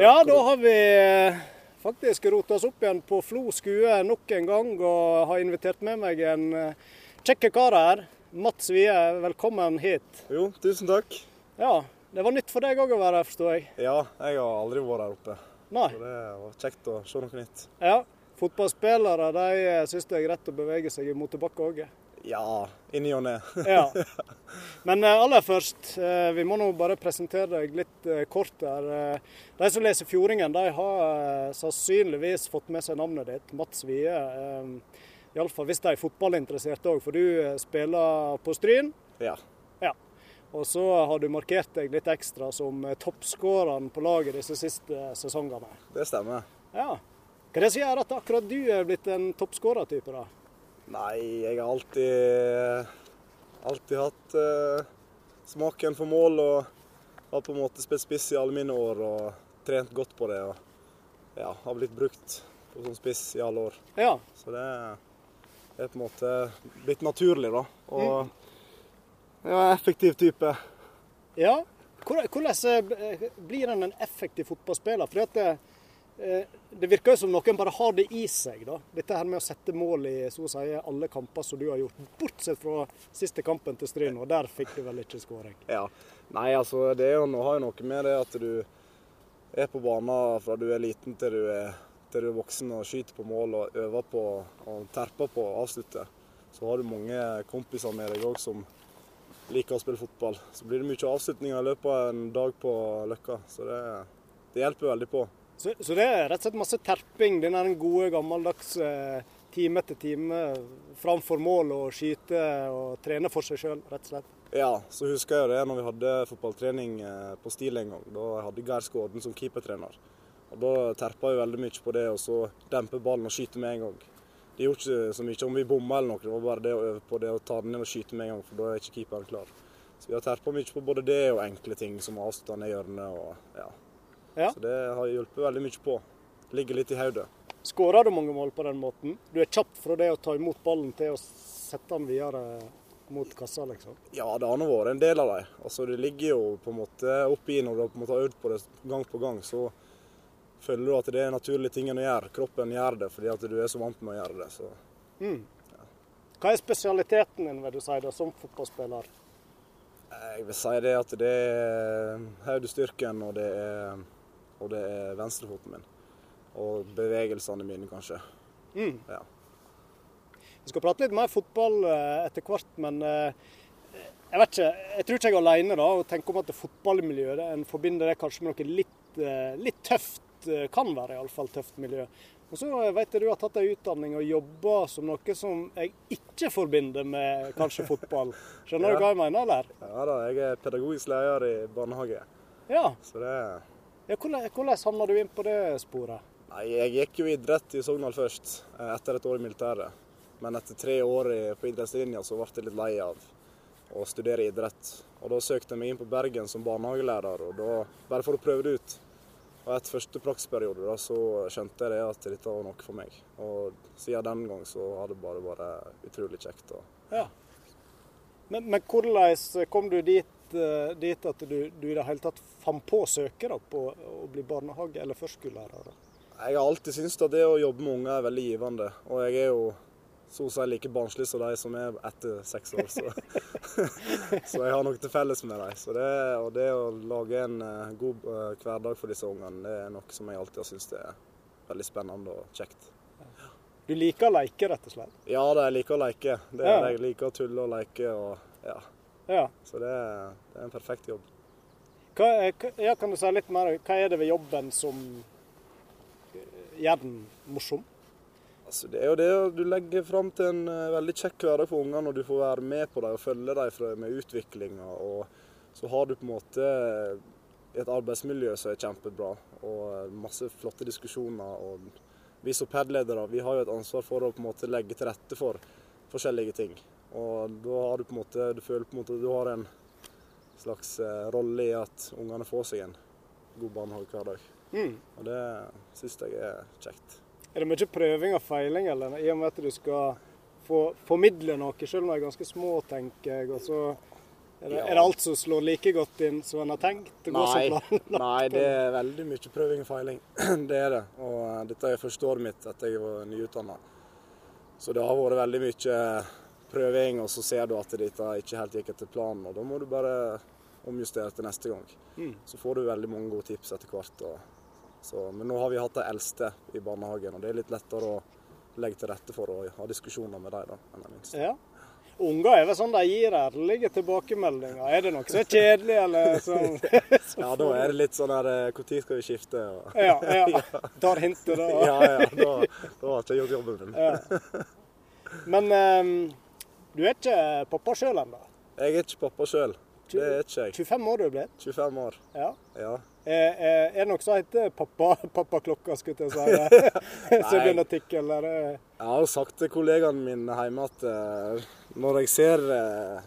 Ja, da har vi eh, faktisk rota oss opp igjen på Flo skue nok en gang, og har invitert med meg en kjekke kjekk kar her. Mats Wie, velkommen hit. Jo, tusen takk. Ja, det var nytt for deg òg å være her, forstår jeg? Ja, jeg har aldri vært her oppe. Nei. Så det var kjekt å se noe nytt. Ja, Fotballspillere de eh, syns det er greit å bevege seg mot tilbake òg. Ja, i ny og ne. Ja. Men eh, aller først, eh, vi må nå bare presentere deg litt eh, kort her. De som leser Fjordingen, de har sannsynligvis fått med seg navnet ditt, Mats Wie. Iallfall hvis de er fotballinteresserte òg, for du spiller på Stryn. Ja. Ja. Og så har du markert deg litt ekstra som toppskåreren på laget disse siste sesongene. Det stemmer. Ja. Hva er det som gjør at akkurat du er blitt en toppskårertype, da? Nei, jeg har alltid alltid hatt eh, smaken for mål og har på en måte spilt spiss i alle mine år og trent godt på det. Og ja, har blitt brukt på som spiss i alle år. Ja. Så det er på en måte blitt naturlig, da. Og jeg er en effektiv type. Ja. Hvordan eh, blir en en effektiv fotballspiller? For at det, eh, virker jo som noen bare har det i seg. da. Dette her med å sette mål i så å si alle kamper som du har gjort, bortsett fra siste kampen til Stryn, og der fikk du vel ikke skåring. Ja. Nei, altså det jo, har jo noe med det at du er på banen fra du er liten til du er, til du er voksen og skyter på mål og øver på og terper på å avslutte. Så har du mange kompiser med deg òg som liker å spille fotball. Så blir det mye avslutninger i løpet av en dag på Løkka. Så det, det hjelper veldig på. Så, så det er rett og slett masse terping. Den er den gode, gammeldagse eh, time etter time framfor mål og skyte og trene for seg sjøl, rett og slett. Ja, så husker jeg det når vi hadde fotballtrening eh, på STIL en gang. Da hadde Geir Skåden som keepertrener. Og Da terpa vi veldig mye på det og så dempe ballen og skyte med en gang. Det gjorde ikke så mye om vi bomma eller noe, det var bare det å øve på det å ta den ned og skyte med en gang, for da er ikke keeperen klar. Så vi har terpa mye på både det og enkle ting som å avslutte hjørnet og ja. Ja. Så det har hjulpet veldig mye på. Ligger litt i hodet. Skårer du mange mål på den måten? Du er kjapp fra det å ta imot ballen til å sette den videre mot kassa, liksom? Ja, det har nå vært en del av dem. Altså, det ligger jo på en måte oppi når du på en måte har øvd på det gang på gang. Så føler du at det er naturlige tingene å gjøre. Kroppen gjør det fordi at du er så vant med å gjøre det. Så Mm. Hva er spesialiteten din, vil du si, da, som fotballspiller? jeg vil si det at det er hodestyrken og det er, og det er venstrefoten min. Og bevegelsene mine, kanskje. Mm. Ja. Vi skal prate litt mer fotball eh, etter hvert, men eh, jeg vet ikke, jeg tror ikke jeg er alene da, og tenker om at det fotballmiljøet en forbinder det kanskje med noe litt, eh, litt tøft. Kan være iallfall tøft miljø. Og så vet jeg du har tatt en utdanning og jobba som noe som jeg ikke forbinder med kanskje fotball. Skjønner Ja. du hva jeg mener, eller? ja da, jeg er pedagogisk leder i barnehage. Ja. Så det ja hvordan, hvordan havna du inn på det sporet? Nei, jeg gikk jo idrett i Sogndal først, eh, etter et år i militæret. Men etter tre år på idrettslinja så ble jeg litt lei av å studere idrett. Og da søkte jeg meg inn på Bergen som barnehagelærer, og da, bare for å prøve det ut. Og etter første praksisperiode da, så skjønte jeg at dette var noe for meg. Og siden den gang så har det bare vært utrolig kjekt. Og Ja. Men, men hvordan kom du dit, eh, dit at du, du i det hele tatt fant på å søke da, på å bli barnehage- eller førskolelærer? jeg har alltid syntes at det å jobbe med unger er veldig givende. Og jeg er jo så å si like barnslig som de som er etter seks år, så, så jeg har noe til felles med dem. Det, og det å lage en eh, god eh, hverdag for disse ungene, det er noe som jeg alltid har syntes er veldig spennende og kjekt. Du liker å leke, rett og slett? Ja, jeg liker å leke. Det, Ja. Jeg liker å tulle og leke. og ja. Ja. Så det, er- det er en perfekt jobb. Hva, ja. Kan du si litt mer? Hva er det ved jobben som gjør den morsom? Altså, det er jo det du legger fram til en eh, veldig kjekk hverdag for ungene, og du får være med på dem og følge dem med utviklinga. Og så har du på en måte et arbeidsmiljø som er kjempebra, og masse flotte diskusjoner. og Vi som padledere vi har jo et ansvar for å på en måte legge til rette for forskjellige ting. Og da har du på en måte, du føler på en måte at du har en slags eh, rolle i at ungene får seg en god barnehage hver dag. Mm. Og det syns jeg er kjekt. Er det mye prøving og feiling, eller i og med at du skal få formidle noe, selv om de er ganske små, tenker jeg, og så Er det, Ja. er det alt som slår like godt inn som en har tenkt? Det går Nei, nei, det er veldig mye prøving og feiling. Det er det. Og eh, dette er første året mitt etter jeg var nyutdanna. Så det har vært veldig mye prøving, og så ser du at dette ikke helt gikk etter planen. Og da må du bare omjustere til neste gang. Mm. Så får du veldig mange gode tips etter hvert. Så, men nå har vi hatt de eldste i barnehagen, og det er litt lettere å legge til rette for å ha diskusjoner med dem enn de yngste. Ja. Unger er vel sånn de gir ærlige tilbakemeldinger. Er det noe som er kjedelig, eller sånn? Ja, da er det litt sånn her Når skal vi skifte? Og, Ja, ja. Tar hintet, da. ja, ja, da, da har ikke gjort jobben min. Ja. Men ehm, du er ikke pappa sjøl ennå? Jeg er ikke pappa sjøl. Det er ikke jeg. 25 år du er blitt? 25 år. Ja. Ja. Er, er, er det noe som heter pappa, pappaklokka, skulle jeg si? Så begynner å tikke, eller? er Jeg har sagt til kollegaene mine hjemme at eh, når jeg ser eh,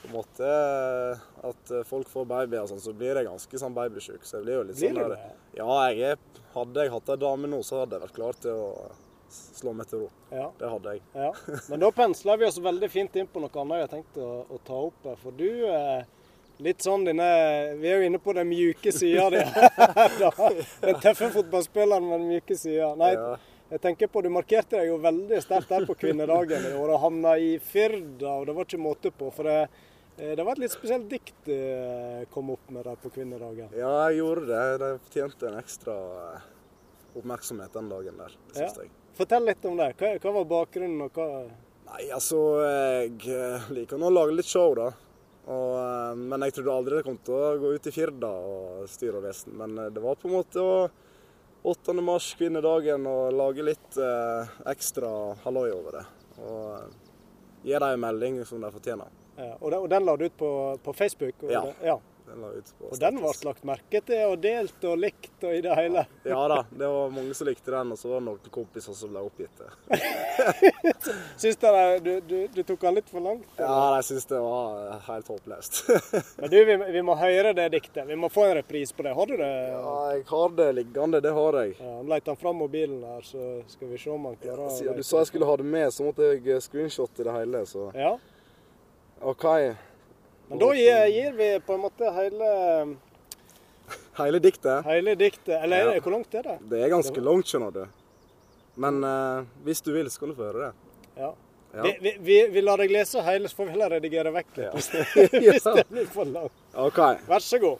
på en måte eh, at folk får babyer og sånn, så blir jeg ganske sånn babysjuk. Så jeg blir jo litt Blir sånn der? Ja, jeg er, hadde jeg hatt ei dame nå, så hadde jeg vært klar til å slå meg til ro. Ja. Det hadde jeg. Ja, men da pensler vi oss veldig fint inn på noe annet jeg har tenkt å, å ta opp. her. For du eh, litt sånn dine Vi er jo inne på den mjuke sida di. den tøffe fotballspilleren med den mjuke sida. Nei, Ja. jeg tenker på du markerte deg jo veldig sterkt der på kvinnedagen i år og havna i Firda, og det var ikke måte på. For det, eh, det var et litt spesielt dikt du eh, kom opp med der på kvinnedagen. Ja, jeg gjorde det. Det fortjente en ekstra eh, oppmerksomhet den dagen der, Ja. syns jeg. Fortell litt om det. Hva, hva var bakgrunnen, og hva Nei, altså Jeg liker nå å lage litt show, da. Og, eh, men jeg trodde aldri det kom til å gå ut i Firda og styre og vesen. Men eh, det var på en måte å 8. mars, kvinnedagen, og lage litt eh, ekstra halloi over det. Og eh, gi dem en melding som de fortjener. ja, og, den, og den la du ut på, på Facebook? Ja. det- ja. Den la ut på Og den ble lagt merke til og delt og likt og i det hele. Ja da, det var mange som likte den, og så var det noen kompiser som ble oppgitt. Syns dere du, du, du tok den litt for langt? eller? Ja, jeg syns det var eh, helt håpløst. Men du, vi, vi må høre det diktet. Vi må få en repris på det. Har du det? Ja, jeg har det liggende, det har jeg. Ja, Leit han fram mobilen her, så skal vi se om han klarer Ja, du sa jeg skulle ha det med, så måtte jeg screenshotte det hele, så Ja, OK. Men da gir, gir vi på en måte hele, Hele diktet. hele diktet. Eller Ja. hvor langt er det? Det er ganske langt, skjønner du. Men uh, hvis du vil, skal du få høre det. Ja. Ja. Vi, vi, vi, vi lar deg lese hele, så får vi heller redigere vekk litt Ja. hvis, det, hvis det blir for langt. OK. Vær så god.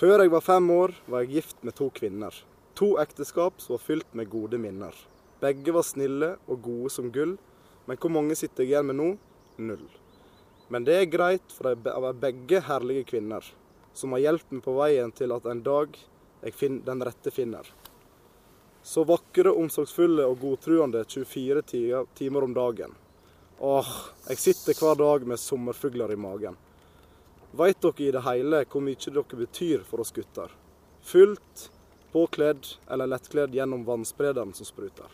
Før jeg var fem år, var jeg gift med to kvinner. To ekteskap som var fylt med gode minner. Begge var snille og gode som gull, men hvor mange sitter jeg igjen med nå? Null. Men det er greit, for de er begge herlige kvinner, som har hjulpet meg på veien til at en dag jeg den rette finner. Så vakre, omsorgsfulle og godtruende 24 timer om dagen. Åh, jeg sitter hver dag med sommerfugler i magen. Veit dere i det hele hvor mye dere betyr for oss gutter? Fullt, påkledd eller lettkledd gjennom vannsprederen som spruter.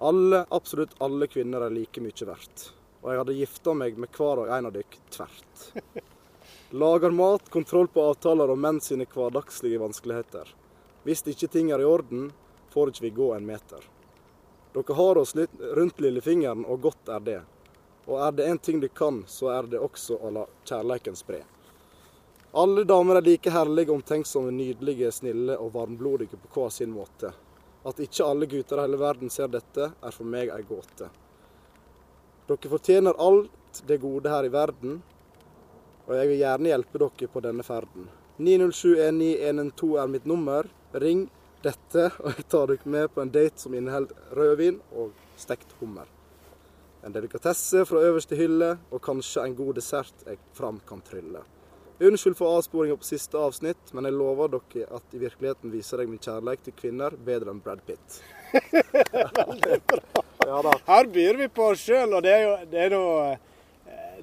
Alle, absolutt alle kvinner er like mye verdt. Og jeg hadde gifta meg med hver og en av dere tvert. Lager mat, kontroll på avtaler og menn sine hverdagslige vanskeligheter. Hvis ikke ting er i orden, får ikke vi gå en meter. Dere har oss litt rundt lillefingeren, og godt er det. Og er det én ting du kan, så er det også å la kjærleiken spre. Alle damer er like herlige, omtenksomme, nydelige, snille og varmblodige på hver sin måte. At ikke alle gutter i hele verden ser dette, er for meg ei gåte. Dere fortjener alt det gode her i verden, og jeg vil gjerne hjelpe dere på denne ferden. 9071912 er mitt nummer. Ring dette, og jeg tar dere med på en date som inneholder rødvin og stekt hummer. En delikatesse fra øverste hylle, og kanskje en god dessert jeg fram kan trylle. Unnskyld for avsporinga på siste avsnitt, men jeg lover dere at i virkeligheten viser jeg min kjærlighet til kvinner bedre enn Brad Pitt. Ja. Her byr vi på oss sjøl, og det er jo det er noe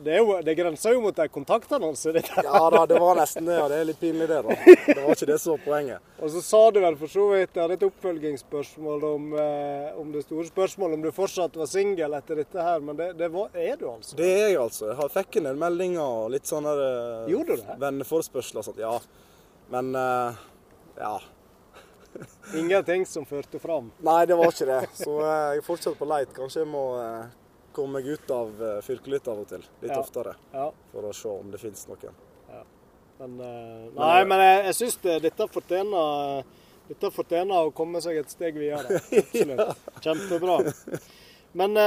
det, jo, det grenser jo mot en kontaktannonse. Ja da, det var nesten det, og det er litt pinlig det, da. Det var ikke det som var poenget. Og så sa du vel for så vidt, jeg hadde et oppfølgingsspørsmål om, eh, om det store spørsmålet om du fortsatt var singel etter dette her, men det, det var, er du altså? Det er jeg altså. Jeg fikk en del meldinger og litt sånne eh, det? venneforespørsler og sånt. Ja. Men eh, ja. Ingenting som førte fram. Nei, det var ikke det. Så eh, jeg fortsetter på leit. Kanskje jeg må eh, komme meg ut av eh, fylket litt av og til. Litt Ja. oftere. Ja. For å se om det finnes noen. Men, eh, nei, men jeg, jeg syns det, dette fortjener dette fortjener å komme seg et steg videre. Absolutt. Kjempebra. Men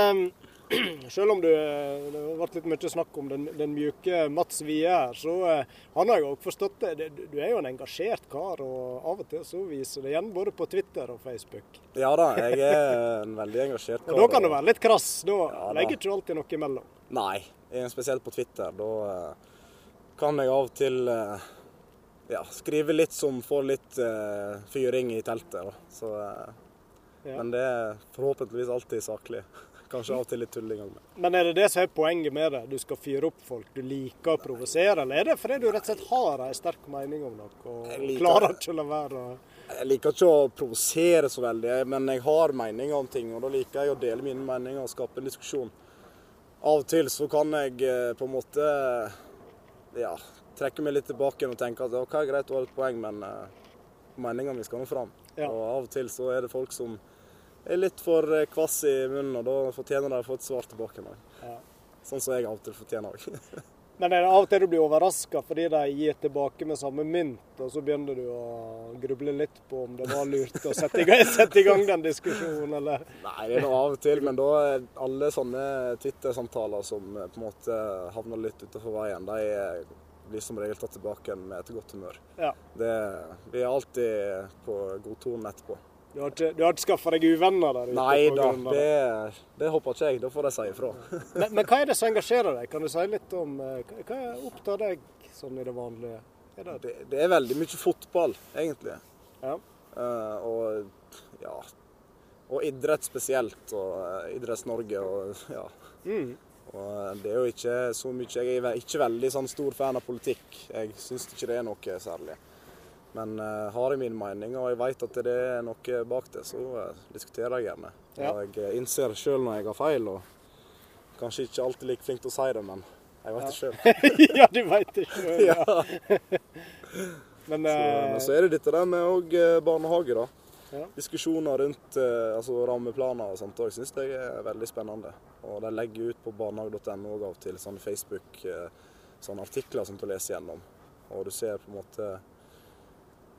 selv om du, eh, det har vært litt mye snakk om den, den mjuke Mats Wie her, så eh, han har jeg òg forstått det. Du er jo en engasjert kar, og av og til så viser det igjen både på Twitter og Facebook. Ja da, jeg er en veldig engasjert Og da kan du være litt krass. Da Ja, da. legger ikke du alltid noe imellom. Nei, eh, spesielt på Twitter. Da kan jeg av og til ja, skrive litt som får litt uh, fyring i teltet. Så, uh, Ja. Men det er forhåpentligvis alltid saklig. Kanskje av og til litt tull òg. Men er det det som er poenget med det? Du skal fyre opp folk, du liker å provosere? Eller er det fordi du rett og slett har en sterk mening om noe og liker- klarer ikke å la være Jeg liker ikke å provosere så veldig, men jeg har meninger om ting. Og da liker jeg å dele mine meninger og skape en diskusjon. Av og til så kan jeg eh, på en måte ja, trekke meg litt tilbake og tenke at OK, greit, du har et poeng, men uh, meningene mine skal nå fram. Ja. Og av og til så er det folk som er litt for eh, kvass i munnen, og da fortjener de å få et svar tilbake. Ja. Sånn som jeg av og til fortjener òg. Men er det av og til du blir overraska fordi de gir tilbake med samme mynt, og så begynner du å gruble litt på om det var lurt å sette i gang, sette i gang den diskusjonen, eller? Nei, det er noe av og til, men da er alle sånne Twitter-samtaler som eh, på en måte havner litt utenfor veien, de eh, blir som regel tatt tilbake med et godt humør. Ja. Det, vi er alltid på godtonen etterpå. Du har ikke, du har ikke skaffa deg uvenner der ute? Nei da, det, det håper ikke jeg. Da får de si ifra. Men, men hva er det som engasjerer deg? Kan du si litt om eh, hva- Hva opptar deg sånn i det vanlige? Er det, Det, det er veldig mye fotball, egentlig. ja. Uh, og ja Og idrett spesielt. Og uh, Idretts-Norge og ja. Mm. Og det er jo ikke så mye Jeg er ikke veldig sånn stor fan av politikk. Jeg syns ikke det er noe særlig. Men eh, har jeg min mening, og jeg vet at det er noe bak det, så eh, diskuterer jeg gjerne. Ja. Og jeg eh, innser sjøl når jeg har feil, og kanskje ikke alltid like flink til å si det, men jeg vet det sjøl. ja, du veit det sjøl. Ja. Men Så, men så er det dette der med og, eh, barnehage, da. Ja. Diskusjoner rundt altså rammeplaner og sånt òg syns jeg er veldig spennende. Og de legger ut på barnehage.no av til sånne Facebook sånne artikler som du leser gjennom. Og du ser på en måte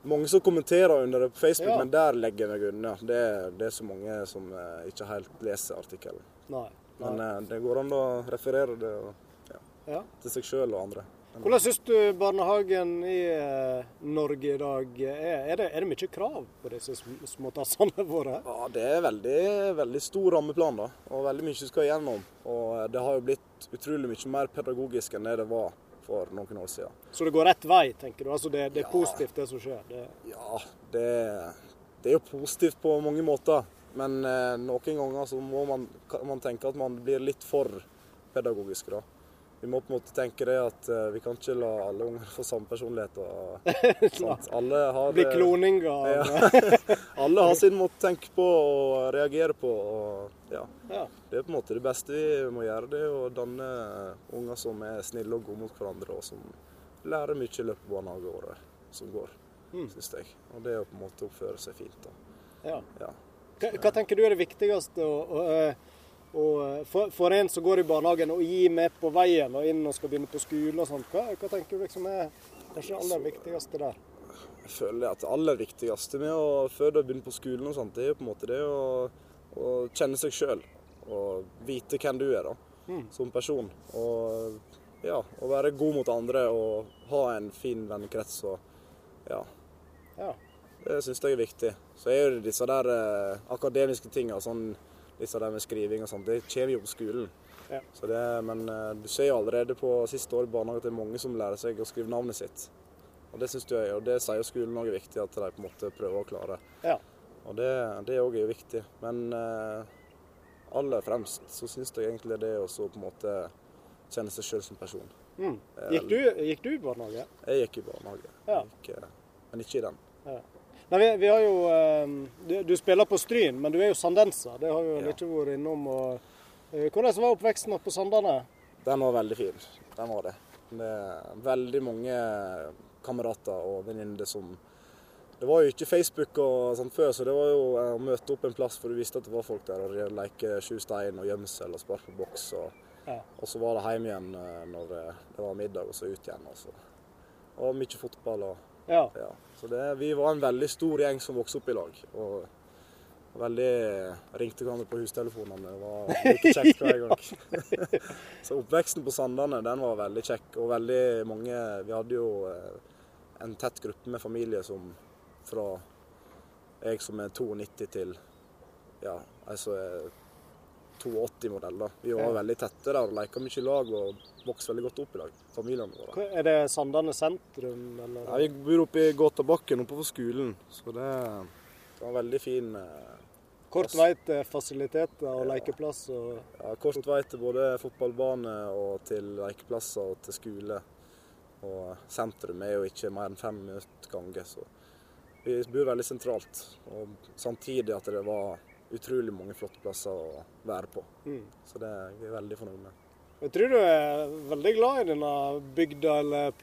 mange som kommenterer under det på Facebook, Ja. men der legger jeg meg unna. Det, det er så mange som eh, ikke helt leser artikkelen. Men eh, det går an å referere det og, Ja. til seg sjøl og andre. Men- Hvordan syns du barnehagen i eh, Norge i dag er? Er det, er det mye krav på disse sm- småtassene våre? Ja, Det er veldig, veldig stor rammeplan, da, og veldig mye skal igjennom. Og eh, det har jo blitt utrolig mye mer pedagogisk enn det det var for noen år siden. Så det går rett vei, tenker du? Altså det, det er Ja. positivt, det som skjer? Det, Ja, det, det er jo positivt på mange måter, men eh, noen ganger så må man, man tenke at man blir litt for pedagogisk, da. Vi må på en måte tenke det at eh, vi kan ikke la alle unger få samme personlighet. Og, sant? Alle har Bli kloninger. Ja. Alle har sin måte å tenke på og reagere på. Og, ja. Ja. Det er på en måte det beste vi må gjøre, det er å danne unger som er snille og gode mot hverandre, og som lærer mye i løpet av barnehageåret som går, Mm. syns jeg. Og det å på en måte oppføre seg fint. Ja. Ja. Hva, hva tenker du er det viktigste å, å, å, for, for en som går i barnehagen, å gi med på veien og inn og skal begynne på skole og sånt? Hva, hva tenker du liksom er kanskje det aller viktigste der? Jeg føler at det aller viktigste med å før du begynner på skolen, og sånt, det er jo på en måte det å, å kjenne seg sjøl. Og vite hvem du er da, Mm. som person. Og ja, å være god mot andre og ha en fin vennekrets. og ja, Ja. Det syns jeg er viktig. Så er jo disse der eh, akademiske tinga, sånn, disse der med skriving og sånt, det kommer jo på skolen. Ja. Så det, men eh, du ser jo allerede på siste år i barnehage at det er mange som lærer seg å skrive navnet sitt. Og det synes jeg, og det sier jo skolen òg er viktig, at de på en måte prøver å klare. Ja. Og det òg er jo viktig. Men eh, aller fremst så syns jeg egentlig det er å på en måte kjenne seg sjøl som person. Mm. Eh, Gikk, du, gikk du i barnehage? Jeg gikk i barnehage, Ja. Gikk, eh, men ikke i den. Nei, vi, vi har jo, du, du spiller på Stryn, men du er jo sandenser. Det har vi jo Ja. ikke vært innom. Og, hvordan var oppveksten oppe på Sandane? Den var veldig fin. Den var det. Det er veldig mange kamerater og venninner som Det var jo ikke Facebook og sånt før, så det var jo eh, å møte opp en plass for du visste at det var folk der og leke sju stein og gjemsel og sparke på boks. Og, Ja. og så var det hjem igjen eh, når det, det var middag, og så ut igjen. Og så. Og mye fotball og Ja. ja. Så det, vi var en veldig stor gjeng som vokste opp i lag. Og veldig ringte hverandre på hustelefonene. Det var like kjekt hver gang. så oppveksten på Sandane den var veldig kjekk. Og veldig mange Vi hadde jo eh, en tett gruppe med familie som fra jeg som er 92 til ja, jeg som er 82-modell. da. Vi var Ja. veldig tette der og leka mye i lag og vokste veldig godt opp i lag, familiene våre. Er det Sandane sentrum, eller? Ja, vi bor oppe i Gåtabakken oppe på skolen, så det, det var en veldig fin eh, Kort vei til fasiliteter og lekeplass og ja, kort vei til både fotballbane og til lekeplasser og til skole. Og sentrum er jo ikke mer enn fem minutter gange, så vi bor veldig sentralt. Og samtidig at det var utrolig mange flotte plasser å være på. mm. Så det er vi veldig fornøyd med. Jeg tror du er veldig glad i denne bygda, eller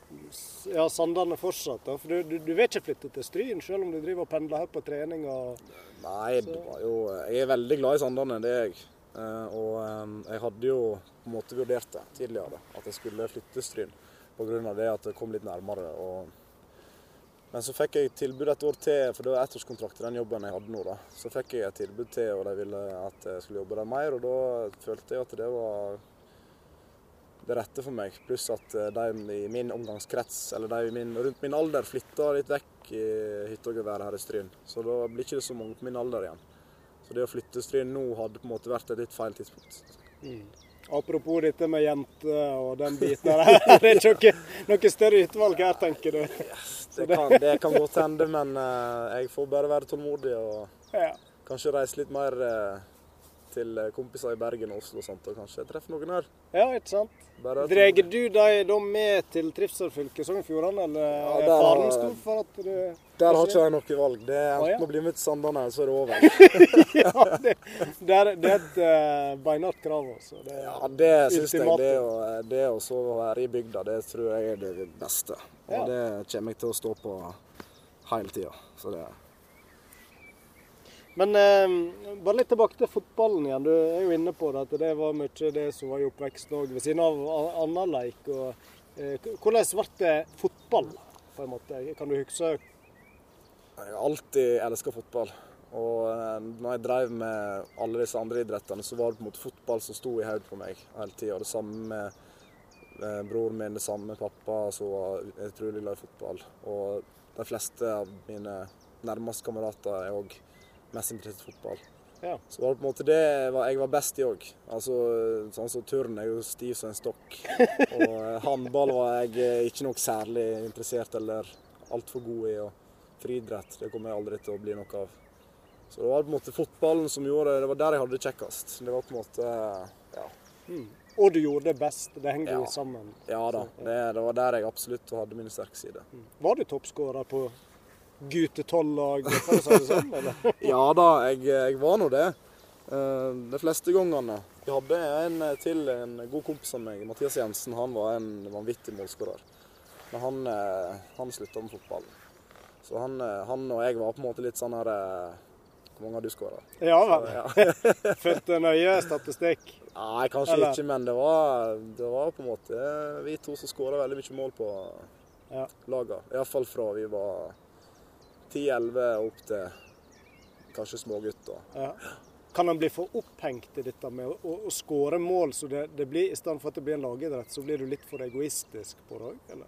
ja, Sandane fortsatt. da, For du, du, du vil ikke flytte til Stryn, selv om du driver og pendler her på trening og Nei, var jo, jeg er veldig glad i Sandane, det er jeg. Eh, Og eh, jeg hadde jo på en måte vurdert det tidligere, at jeg skulle flytte Stryn. Pga. det at det kom litt nærmere. Og... Men så fikk jeg tilbud et år til, for det var ettårskontrakt i den jobben jeg hadde nå. da. Så fikk jeg et tilbud til, og de ville at jeg skulle jobbe der mer. Og da følte jeg at det var det rette for meg. Pluss at eh, de i min omgangskrets, eller de i min, rundt min alder, flytta litt vekk i hyttegeværet her i Stryn. Så da blir ikke det så mange på min alder igjen. Så det å flytte til Stryn nå hadde på en måte vært et litt feil tidspunkt. mm. Apropos dette med jenter og den biten her. Det er ikke noe, noe større utvalg her, tenker du? Det kan, det kan godt hende, men eh, jeg får bare være tålmodig og Ja. kanskje reise litt mer eh, til kompiser i Bergen og Oslo og sånt, og kanskje treffe noen her. ja, ikke sant? Drar du deg da med til trivselfylket Sogn og Fjordane, eller Ja, er faren stor for at du Der har ikke jeg noe valg. Det er enten å bli med til Sandane, så er det over. Ja, det, det, er, det er et uh, beinhardt krav, altså. Det, Ja, det syns jeg. Det å, det å så være i bygda, det tror jeg er det beste. Og Ja. det kommer jeg til å stå på hele tida. Så det Men eh, bare litt tilbake til fotballen igjen. Du er jo inne på det, at det var mye det som var i oppveksten òg, ved siden av annen leik. Og, eh, hvordan ble det fotball, på en måte? Kan du huske Jeg har alltid elska fotball. Og eh, når jeg drev med alle disse andre idrettene, så var det på en måte fotball som sto i hodet på meg hele tida. Det samme med eh, broren min, det samme med pappa, som var utrolig glad i fotball. Og de fleste av mine nærmeste kamerater er òg mest interessert i fotball. Ja. Så var det på en måte det jeg var best i òg. Altså, sånn som turn er jo stiv som en stokk. Og eh, håndball var jeg eh, ikke noe særlig interessert eller altfor god i. Og friidrett det kommer jeg aldri til å bli noe av. Så det var på en måte fotballen som gjorde det. Det var der jeg hadde det kjekkest. Det var på en måte ja, mm. Og du gjorde det best. Det henger jo Ja. sammen. ja da. Det, det var der jeg absolutt hadde min sterke side. Mm. Var du toppskårer på guttetollag, for å si det sånn? Eller? Ja da, jeg, jeg var nå det. Eh, De fleste gangene. Jeg hadde en til, en god kompis av meg, Mathias Jensen. Han var en vanvittig målskårer. Men han, eh, han slutta med fotballen. Så han, eh, han og jeg var på en måte litt sånn her Hvor mange har du skåra? Ja vel. Ja. Fulgte nøye statistikk. Nei, kanskje Eller- ikke, men det var, det var på en måte vi to som skåra veldig mye mål på Ja. laga. Iallfall fra vi var 10-11 opp til kanskje smågutter. Ja. Kan han bli for opphengt i dette med å, å, å skåre mål, så det, det blir, i stedet for at det blir en lagidrett, så blir du litt for egoistisk på det òg?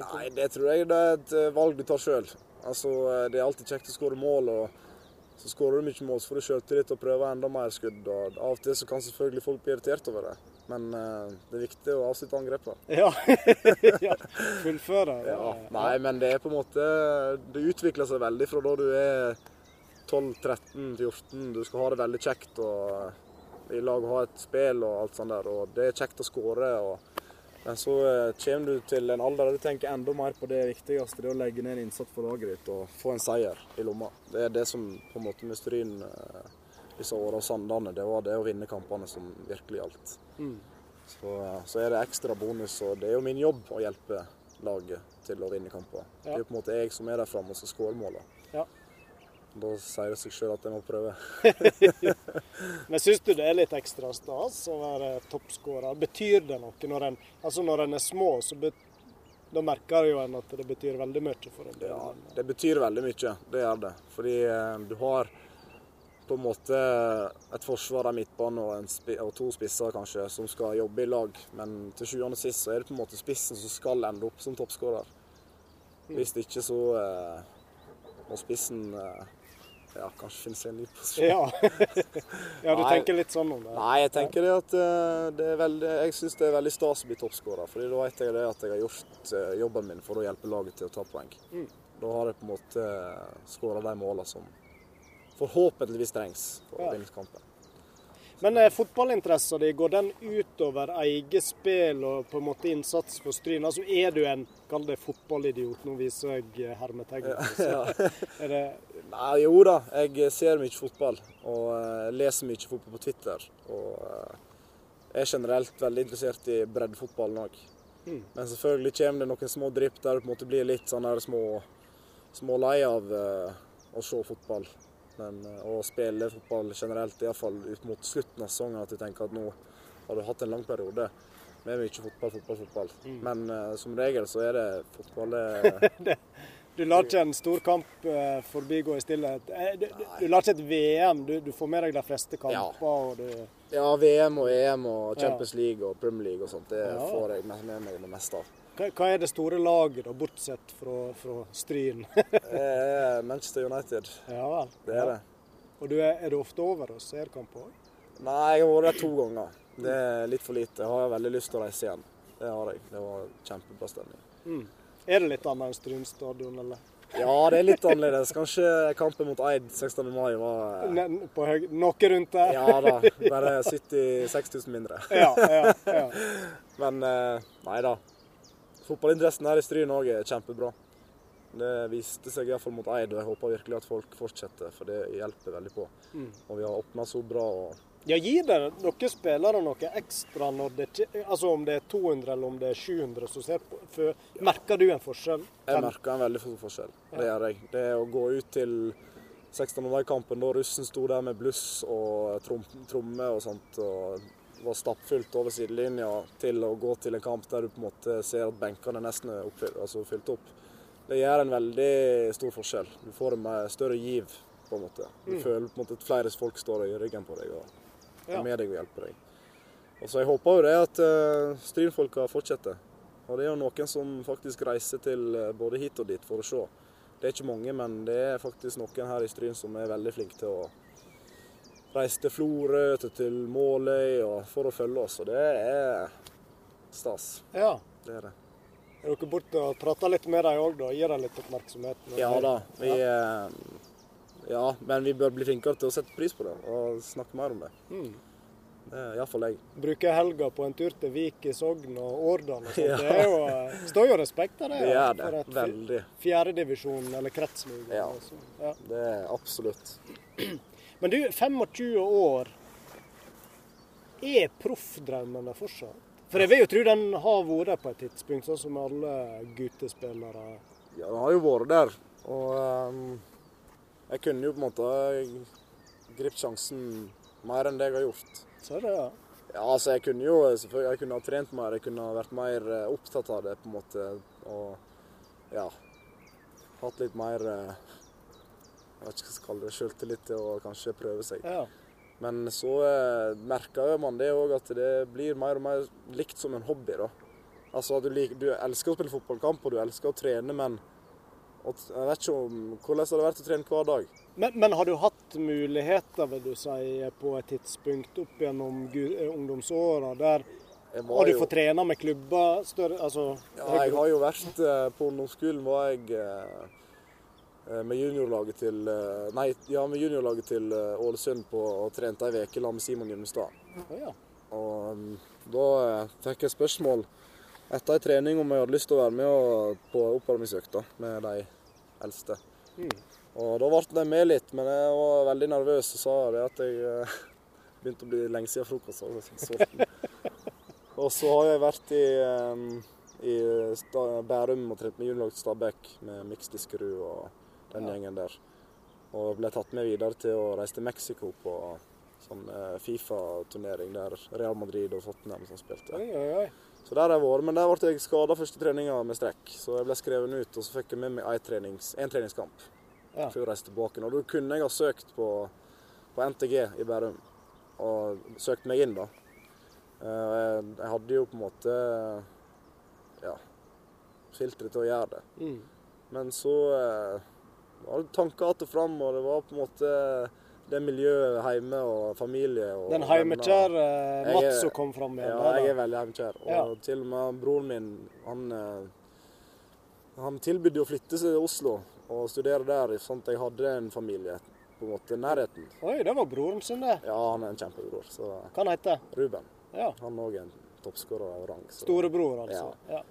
Nei, det tror jeg det er et eh, valg du tar sjøl. Altså, eh, det er alltid kjekt å skåre mål, og så skårer du mye mål, så får du sjøltillit og prøver enda mer skudd. Og av og til så kan selvfølgelig folk bli irritert over det, men uh, det er viktig å avslutte angrepet. Ja. ja. Fullføre. Ja. Nei, men det er på en måte Det utvikler seg veldig fra da du er 12-13-14. Du skal ha det veldig kjekt og i lag ha et spill og alt sånt der. Og det er kjekt å skåre. Men så eh, kommer du til en alder der du tenker enda mer på det viktigste. Det å legge ned en innsats for laget ditt og få en seier i lomma. Det er det som på en måte mysterien eh, disse åra og Sandane, det var det å vinne kampene som virkelig gjaldt. Mm. Så, så er det ekstra bonus, og det er jo min jobb å hjelpe laget til å vinne kamper. Det er jo på en måte jeg som er der framme og skal skåre måla. Ja. Da sier det seg sjøl at jeg må prøve. Men syns du det er litt ekstra stas å være toppskårer? Betyr det noe når en, altså når en er små, så betyr da merker jo en at det betyr veldig mye for en del? Ja, det betyr veldig mye. Det gjør det. Fordi eh, du har på en måte et forsvar av midtbane og, og, to spisser kanskje, som skal jobbe i lag. Men til sjuende og sist så er det på en måte spissen som skal ende opp som toppskårer. Hvis ikke så eh, må spissen eh, ja, kanskje finne seg en ny posisjon. Ja, ja du Nei. tenker litt sånn om det? Nei, jeg tenker det at eh, det er veldig, jeg syns det er veldig stas å bli toppskårer. fordi da vet jeg det at jeg har gjort eh, jobben min for å hjelpe laget til å ta poeng. Mm. Da har jeg på en måte skåra de målene som forhåpentligvis trengs for å vinne kampen. Men eh, fotballinteressen din, går den utover eget spill og på en måte innsats for Stryn? Altså Er du en kall det fotballidiot? Nå viser jeg hermetegnet. Ja, ja. Nei, jo da, jeg ser mye fotball og uh, leser mye fotball på Twitter. Og uh, er generelt veldig interessert i breddefotballen òg. Mm. Men selvfølgelig kommer det noen små drypp der du på en måte blir litt sånn små, små lei av uh, å se fotball. Men eh, å spille fotball generelt, iallfall ut mot slutten av sesongen, at du tenker at nå har du hatt en lang periode med mye fotball, fotball, fotball. Mm. Men uh, som regel så er det fotball det, Du lar ikke en stor kamp uh, forbigå i stillhet. Du, du, du, lar ikke et VM. Du, du, får med deg de fleste kamper. Ja. ja, VM og EM og Champions ja. League og Premier League og sånt. Det ja. får jeg med meg det meste av. Hva, hva er det store laget, da, bortsett fra, fra Stryn? Manchester United. Ja vel. Det er det. Og du er, er, du ofte over og ser kamp òg? Nei, jeg har vært der to ganger. Det er litt for lite. Jeg har veldig lyst til å reise igjen. Det har jeg. Det var kjempebra stemning. Mm. Er det litt annet enn Stryn stadion, eller? Ja, det er litt annerledes. Kanskje kampen mot Eid 16. mai var På høy... Noe rundt der? Ja da. Bare 76 000 mindre. ja, ja, ja. Men eh, nei da. Fotballinteressen her i Stryn òg er kjempebra. Det viste seg iallfall mot Eid, og jeg håper virkelig at folk fortsetter, for det hjelper veldig på. Mm. Og vi har åpna så bra. og ja, Gir det dere spillere noe ekstra når det, altså om det er 200 eller om det er 700 som ser på? For, merker du en forskjell? Jeg merker en veldig stor forskjell. Det gjør jeg. Det å gå ut til 16. mai-kampen da russen sto der med bluss og trom, tromme og sånt, og var stappfullt over sidelinja til å gå til en kamp der du på en måte ser at benkene nesten er oppfylt, altså fylt opp. Det gjør en veldig stor forskjell. Du får en større giv, på en måte. Du mm. føler på en måte at flere folk står i ryggen på deg og er med deg og hjelper deg. Og så Jeg håper jo det at uh, Strynfolka fortsetter. Og det er jo noen som faktisk reiser til uh, både hit og dit for å se. Det er ikke mange, men det er faktisk noen her i Stryn som er veldig flinke til å reiste til Florø, til Måløy for å følge oss, og det er stas. Ja. Det er det. Er dere borte og prater litt med dem òg, da? Gir dem litt oppmerksomhet? Ja da. Vi, ja. ja. men vi bør bli flinkere til å sette pris på det og snakke mer om det. Mm. Det er iallfall jeg. Bruker helga på en tur til Vik i Sogn og Årdal og sånt. Ja. Det er jo, står jo respekt av det. Det gjør det. Veldig. Fjerdedivisjon eller kretsliga. Ja. Ja. Det er absolutt. Men du, 25 år. Er proffdrømmene fortsatt? For jeg vil jo tro den har vært på et tidspunkt, sånn som alle guttespillere. Ja, den har jo vært der. Og um, jeg kunne jo på en måte gripet sjansen mer enn det jeg har gjort. Så er det, ja. Ja, altså jeg kunne jo selvfølgelig, jeg kunne ha trent mer, jeg kunne ha vært mer eh, opptatt av det på en måte. Og ja, hatt litt mer uh, jeg vet ikke hva jeg skal kalle det, selvtillit til å kanskje prøve seg. Ja. Men så eh, merker man det òg at det blir mer og mer likt som en hobby. da. Altså du, liker, du, elsker å spille fotballkamp og du elsker å trene, men jeg vet ikke om, hvordan det har vært å trene hver dag. Men, men, har du hatt muligheter vil du si, på et tidspunkt opp gjennom eh, ungdomsåra der har du fått trene med klubber større altså, Ja, jeg har jo vært eh, På ungdomsskolen var jeg Eh, med juniorlaget til eh, Nei, ja, med juniorlaget til eh, Ålesund på og trente ei uke sammen med Simon Gyllenstad. ja. Og da fikk jeg spørsmål etter ei trening om jeg hadde lyst til å være med på oppvarmingsøkta med de eldste. Mm. Og da ble de med litt, men jeg var veldig nervøs og sa det at jeg begynte å bli lenge siden frokost. og så har jeg vært i, i Bærum og trent med juniorlaget Stabæk med Miks Diskerud og den gjengen der. Og ble tatt med videre til å reise til Mexico på sånn eh, Fifa-turnering der Real Madrid og Tottenham som spilte. Oi, oi, oi. Så der har jeg vært, men der ble jeg skada første treninga med strekk. Så jeg ble skrevet ut, og så fikk jeg med meg en, trenings, treningskamp Ja. før jeg reiste tilbake. Og da kunne jeg ha søkt på, på NTG i Bærum, og søkt meg inn, da. Eh, Jeg, jeg hadde jo på en måte ja, filteret til å gjøre det. Mm. Men så eh, var det tanker att og fram, og det var på en måte det miljøet hjemme og familie. Og Den heimekjære Jeg er- Mats som kom fram igjen. Ja, jeg er veldig heimekjær. Og Ja. til og med broren min, han, eh, han tilbød å flytte seg til Oslo og studere der, sånn at jeg hadde en familie på en måte nærheten. Oi, det var broren sin, det. Ja, han er en kjempebror. Så Hva han heter Ruben, Ja. han er òg en toppskårer av rang. Så. Storebror, altså. Ja.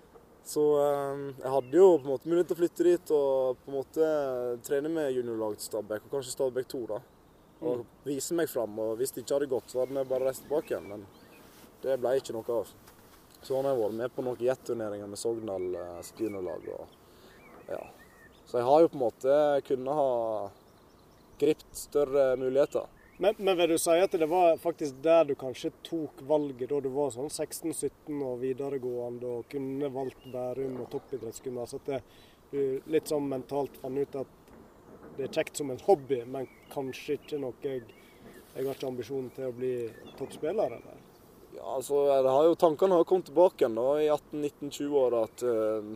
Så eh, jeg hadde jo på en måte mulighet til å flytte dit og på en måte trene med juniorlag til Stabæk, og kanskje Stabæk 2, da. Og Mm. vise meg fram. Og hvis det ikke hadde gått, så hadde vi bare reist tilbake igjen. Men det ble ikke noe av. Så har jeg vært med på noen jetturneringer med Sogndal eh, sitt juniorlag. Ja. Så jeg har jo på en måte kunnet ha gript større muligheter. Men, men vil du si at det var faktisk der du kanskje tok valget, da du var sånn 16-17 og videregående og kunne valgt Bærum og toppidrettsgymnas? At det, du litt sånn mentalt fant ut at det er kjekt som en hobby, men kanskje ikke noe jeg Jeg har ikke ambisjon til å bli toppspiller, eller? Ja, altså, har jo, Tankene har kommet tilbake igjen da, i 18-19-20-åra at uh,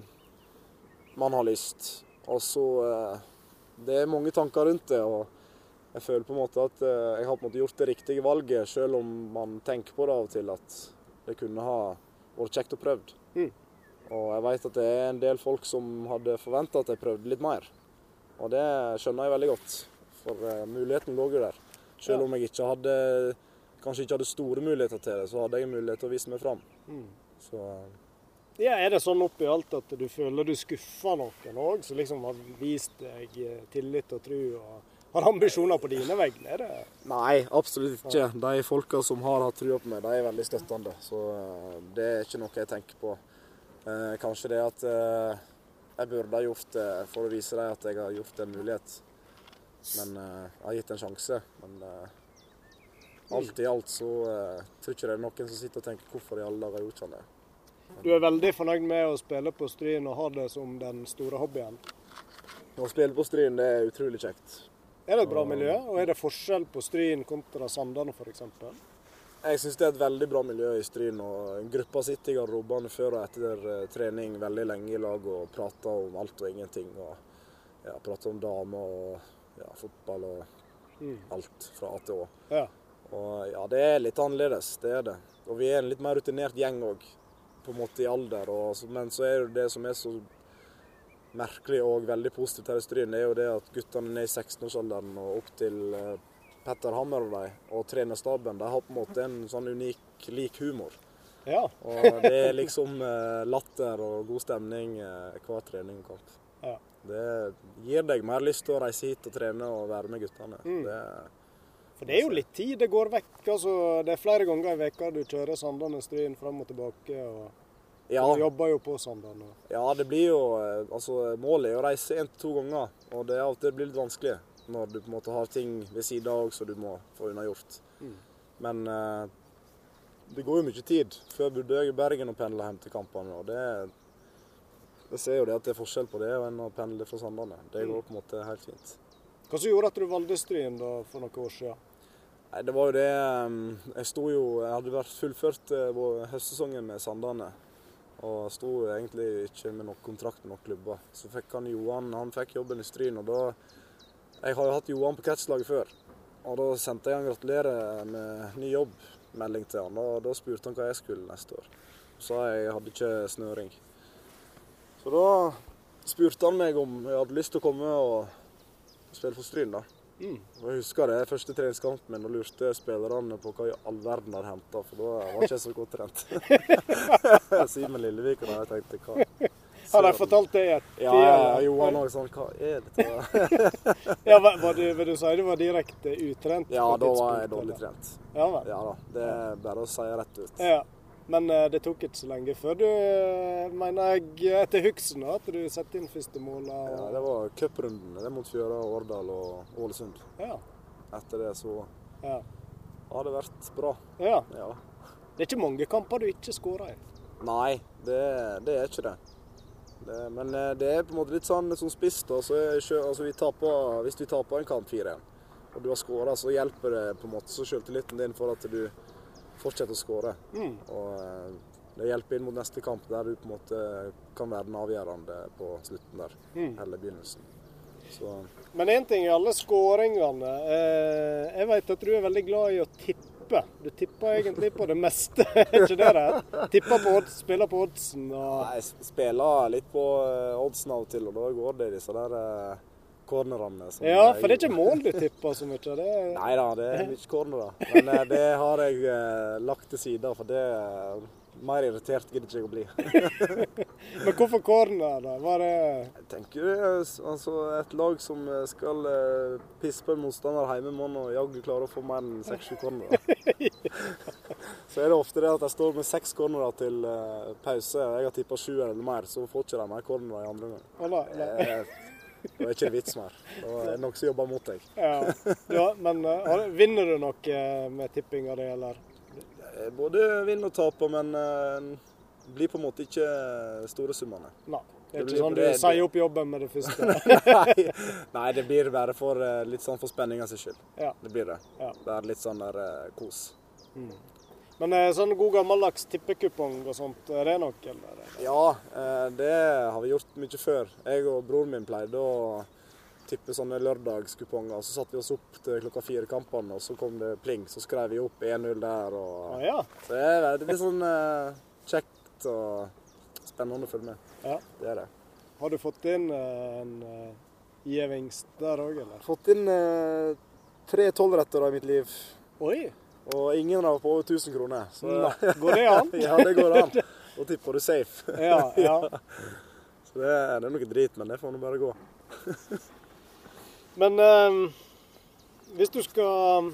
man har lyst. Og så eh, Det er mange tanker rundt det. og Jeg føler på en måte at eh, jeg har på en måte gjort det riktige valget, selv om man tenker på det av og til at det kunne ha vært kjekt å prøvd. Mm. Og jeg vet at det er en del folk som hadde forventa at jeg prøvde litt mer. Og det skjønner jeg veldig godt, for eh, muligheten lå jo der. Selv om jeg ikke hadde kanskje ikke hadde store muligheter til det, så hadde jeg mulighet til å vise meg fram. Mm. Så eh, Ja, Er det sånn oppi alt at du føler du skuffer noen òg, som liksom har vist deg tillit og tro og har ambisjoner på dine vegne? Er det Nei, absolutt ikke. De folka som har hatt trua på meg, de er veldig støttende. Så eh, det er ikke noe jeg tenker på. Eh, kanskje det at eh, jeg burde ha gjort det for å vise dem at jeg har gjort en mulighet. Men eh, jeg har gitt en sjanse. Men eh, alt i alt så eh, tror ikke det er noen som sitter og tenker hvorfor i alle dager har gjort sånn det. Du er veldig fornøyd med å spille på Stryn og ha det som den store hobbyen? Å spille på Stryn, det er utrolig kjekt. Er det et bra miljø, og er det forskjell på Stryn kontra Sandane f.eks.? Jeg syns det er et veldig bra miljø i Stryn. og Gruppa sitter i garderobene før og etter eh, trening veldig lenge i lag og prater om alt og ingenting. og ja, Prater om damer og ja, fotball og Mm. alt fra A til Å. Ja. Og ja, det er litt annerledes, det er det. Og vi er en litt mer rutinert gjeng òg, på en måte i alder. Og, men så er det det som er så merkelig og veldig positivt her i Stryn, er jo det at guttene ned i 16-årsalderen og opp til eh, Petter Hammer og de, og trenerstaben, de har på en måte en sånn unik, lik humor. ja. Og det er liksom eh, latter og god stemning eh, hver trening og kamp. Ja. Det gir deg mer lyst til å reise hit og trene og være med guttene. Mm. Det, For det er jo litt tid det går vekk. altså Det er flere ganger i veka du kjører Sandane-Stryn fram og tilbake. og ja, Du jobber jo på Sandane. ja, det blir jo eh, Altså, målet er å reise én til to ganger, og det er alltid og blir litt vanskelig når du på en måte har ting ved siden av som du må få unnagjort. Mm. Men eh, det går jo mye tid. Før bodde jeg i Bergen og pendla hjem til kampene. og det jeg ser jo det at det er forskjell på det enn å pendle fra Sandane. Det går på en måte helt fint. Hva som gjorde at du valgte Stryn da for noen år siden? Nei, det var jo det um, Jeg sto jo Jeg hadde vært fullført eh, høstsesongen med Sandane. Og sto egentlig ikke med noen kontrakt med noen klubber. Så fikk han Johan han fikk jobben i Stryn, og da Jeg har jo hatt Johan på catchlaget før. Og da sendte jeg han gratulerer med ny jobb, melding til han. Og da spurte han hva jeg skulle neste år. Så sa jeg jeg hadde ikke snøring. Så da spurte han meg om jeg hadde lyst til å komme og spille for Stryn, da. Mm. Jeg husker det første treningskampen min og lurte spillerne på hva i all verden hadde henta, for da var ikke jeg så godt trent. Simen Lillevik og jeg tenkte hva Har de fortalt det i ettertid? Ja, ja, eller? Johan òg sånn Hva er dette? Ja, var, du, vil du si du var direkte utrent? Ja, da var jeg dårlig trent. Ja. Ja da. Det er bare å si rett ut. Ja. Men eh, det tok ikke så lenge før du, eh, mener jeg, etter huksen at du satte inn første mål. Ja, det var cuprunden. Det mot Fjøra, Årdal og Ålesund. Ja. Etter det så Ja. har det vært bra. ja. Ja. Det er ikke mange kamper du ikke skårer i. Nei, det, det er ikke det. det. Men eh, det er på en måte litt sånn som spiss, da. Så sjø, altså vi taper, hvis vi taper en kamp 4-1, og du har skåra, så hjelper det på en måte så selvtilliten din for at du fortsetter å skåre. Mm. Og eh, det hjelper inn mot neste kamp, der du på en måte kan være den avgjørende på slutten der. Mm. Eller begynnelsen. Så Men én ting er alle skåringene. Eh, jeg vet at du er veldig glad i å tippe. Du tipper egentlig på det meste, er ikke det det? Tipper på odds, spiller på oddsen og Nei, jeg spiller litt på eh, oddsen av og til, og da går det i disse der cornerne. Ja, for det er ikke mål du tipper så mye. Det er... Nei da, det er mye cornerer. Men eh, det har jeg eh, lagt til side, for det eh, Mer irritert gidder ikke jeg å bli. Men hvorfor corner, da? Var det Jeg tenker er altså, Et lag som skal pisse på en motstander hjemme, må nå jaggu klare å få mer enn seks-sju cornerer. Så er det ofte det at jeg står med seks cornerer til uh, pause, jeg har tippa sju eller mer, så får ikke de mer cornerer i andre omgang. Da er ikke det vits mer. Da er det noen som jobber mot deg. Ja. ja, men har- vinner du noe eh, med tippinga di, eller? Eh, Både vinner og taper, men uh, det blir på en måte ikke store summene. Nei. Det er Det ikke sånn du det- det- sier opp jobben med det første. Nei, nei, det blir bare for litt sånn for spenninga sin skyld. Ja. Det blir det. Ja. Det er litt sånn der uh, kos. Men eh, sånn god gammeldags tippekupong og sånt, er det noe, eller? Ja, eh, det har vi gjort mye før. Jeg og broren min pleide å tippe sånne lørdagskuponger. Så satte vi oss opp til klokka fire-kampene, og så kom det pling. Så skrev vi opp 1-0 der. Og... Ah, ja. så det er, det er litt sånn eh, kjekt og spennende å følge med. ja. Det er det. Har du fått inn eh, en gevinst der òg, eller? Fått inn eh, tre tolvretter i mitt liv, Oi! Og ingen dem på over 1000 kroner. Så Nei, Går det an? ja, det går an. Da tipper du safe. Ja, ja. Så det, det er noe drit, men det får nå bare gå. Men eh, hvis du skal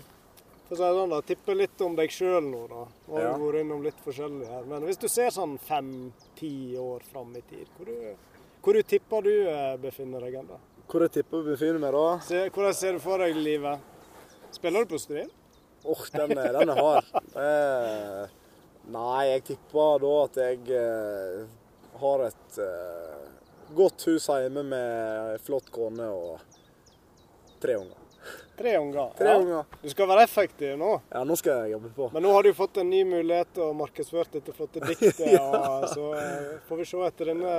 sånn, da, tippe litt om deg sjøl nå, da. Nå har Ja. vi vært innom litt forskjellig her. Men hvis du ser sånn fem-ti år fram i tid, hvor du, hvor du tipper du eh, befinner deg da? Hvor jeg tipper vi befinner meg da? Se, hvordan ser du for deg livet? Spiller du på Stryn? Åh, den, er- den er hard. Eh, nei, jeg tipper da at jeg eh, har et eh, godt hus hjemme med flott kone og tre unger. Tre unger. Tre ja. unger. Du skal være effektiv nå. Ja, nå skal jeg jobbe på. Men nå har du fått en ny mulighet og markedsført dette flotte diktet. og Så eh, får vi se etter denne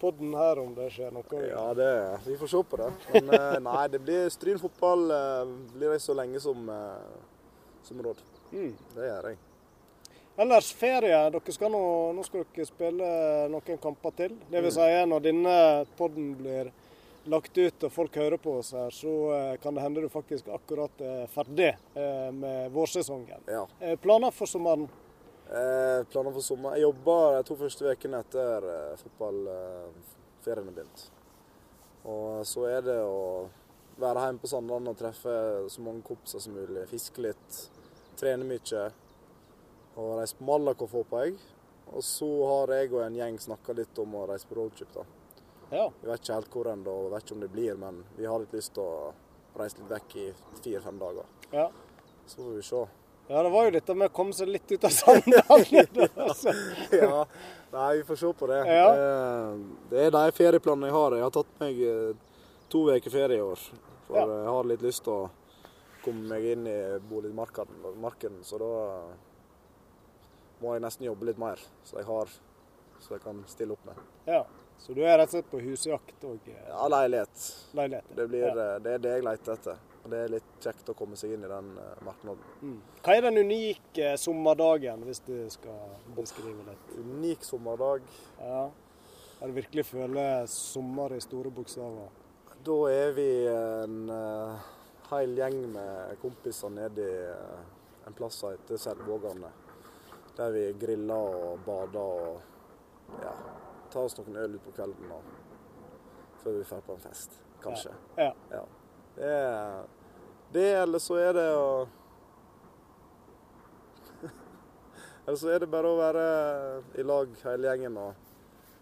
podden her om det skjer noe. Ja, det, vi får se på det. Men eh, nei, det blir Stryn fotball eh, blir det så lenge som, eh, som råd. Mm. Det gjør jeg. Ellers ferie. Dere skal nå, nå skal dere spille noen kamper til. Det vil si når denne podden blir lagt ut og folk hører på oss her, så kan det hende du faktisk akkurat er ferdig med vårsesongen. Ja. Planer for sommeren? Eh, planer for sommer. Jeg jobber de to første ukene etter eh, fotballferien er begynt. Og så er det å være hjemme på Sandane og treffe så mange kompiser som mulig. Fiske litt, trene mye. Og reise på Malakoff, håper jeg. Og så har jeg og en gjeng snakka litt om å reise på roadtrip. da. Ja. Vi vet ikke helt hvor ennå, og vet ikke om det blir, men vi har litt lyst til å reise litt vekk i fire-fem dager. ja. Så får vi se. Ja, det var jo dette med å komme seg litt ut av sandalen. altså. ja, nei, vi får se på det. Ja. Eh, Det er de ferieplanene jeg har. Jeg har tatt meg eh, to uker ferie i år. For Ja. jeg har litt lyst til å komme meg inn i boligmarkedet, så da må jeg nesten jobbe litt mer. Så jeg har så jeg kan stille opp med. Ja. Så du er rett og slett på husjakt og eh, Ja, leilighet. leilighet? Det, blir, Ja. eh, det er det jeg leter etter. Og det er litt kjekt å komme seg inn i den marknaden. markedet. Mm. Hva er den unike sommerdagen, hvis du skal beskrive det? Unik sommerdag. Ja. Der du virkelig føler sommer i store bokstaver. Da er vi en uh, hel gjeng med kompiser nede i uh, en plass som heter Selvågane. Der vi griller og bader og ja, tar oss noen øl utpå kvelden og, før vi drar på en fest. Kanskje. Ja. Ja. Det, er, det, eller så er det å Eller så er det bare å være i lag hele gjengen og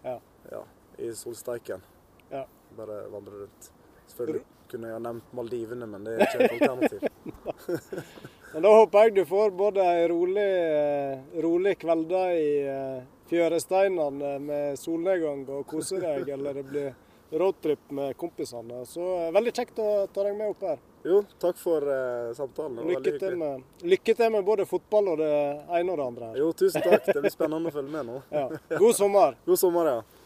Ja. ja, i solsteiken. Ja. Bare vandre rundt. Selvfølgelig kunne jeg ha nevnt Maldivene, men det er ikke et alternativ. Men da håper jeg du får både ei rolig, eh, rolig kveld i eh, fjøresteinene med solnedgang og kose deg, eller det blir roadtrip med kompisene. Så eh, veldig kjekt å ta deg med opp her. Jo, takk for uh, samtalen. Lykke til, med, lykke til med både fotball og det ene og det andre. Jo, tusen takk. Det blir spennende å følge med nå. Ja. God sommer. God sommer, ja.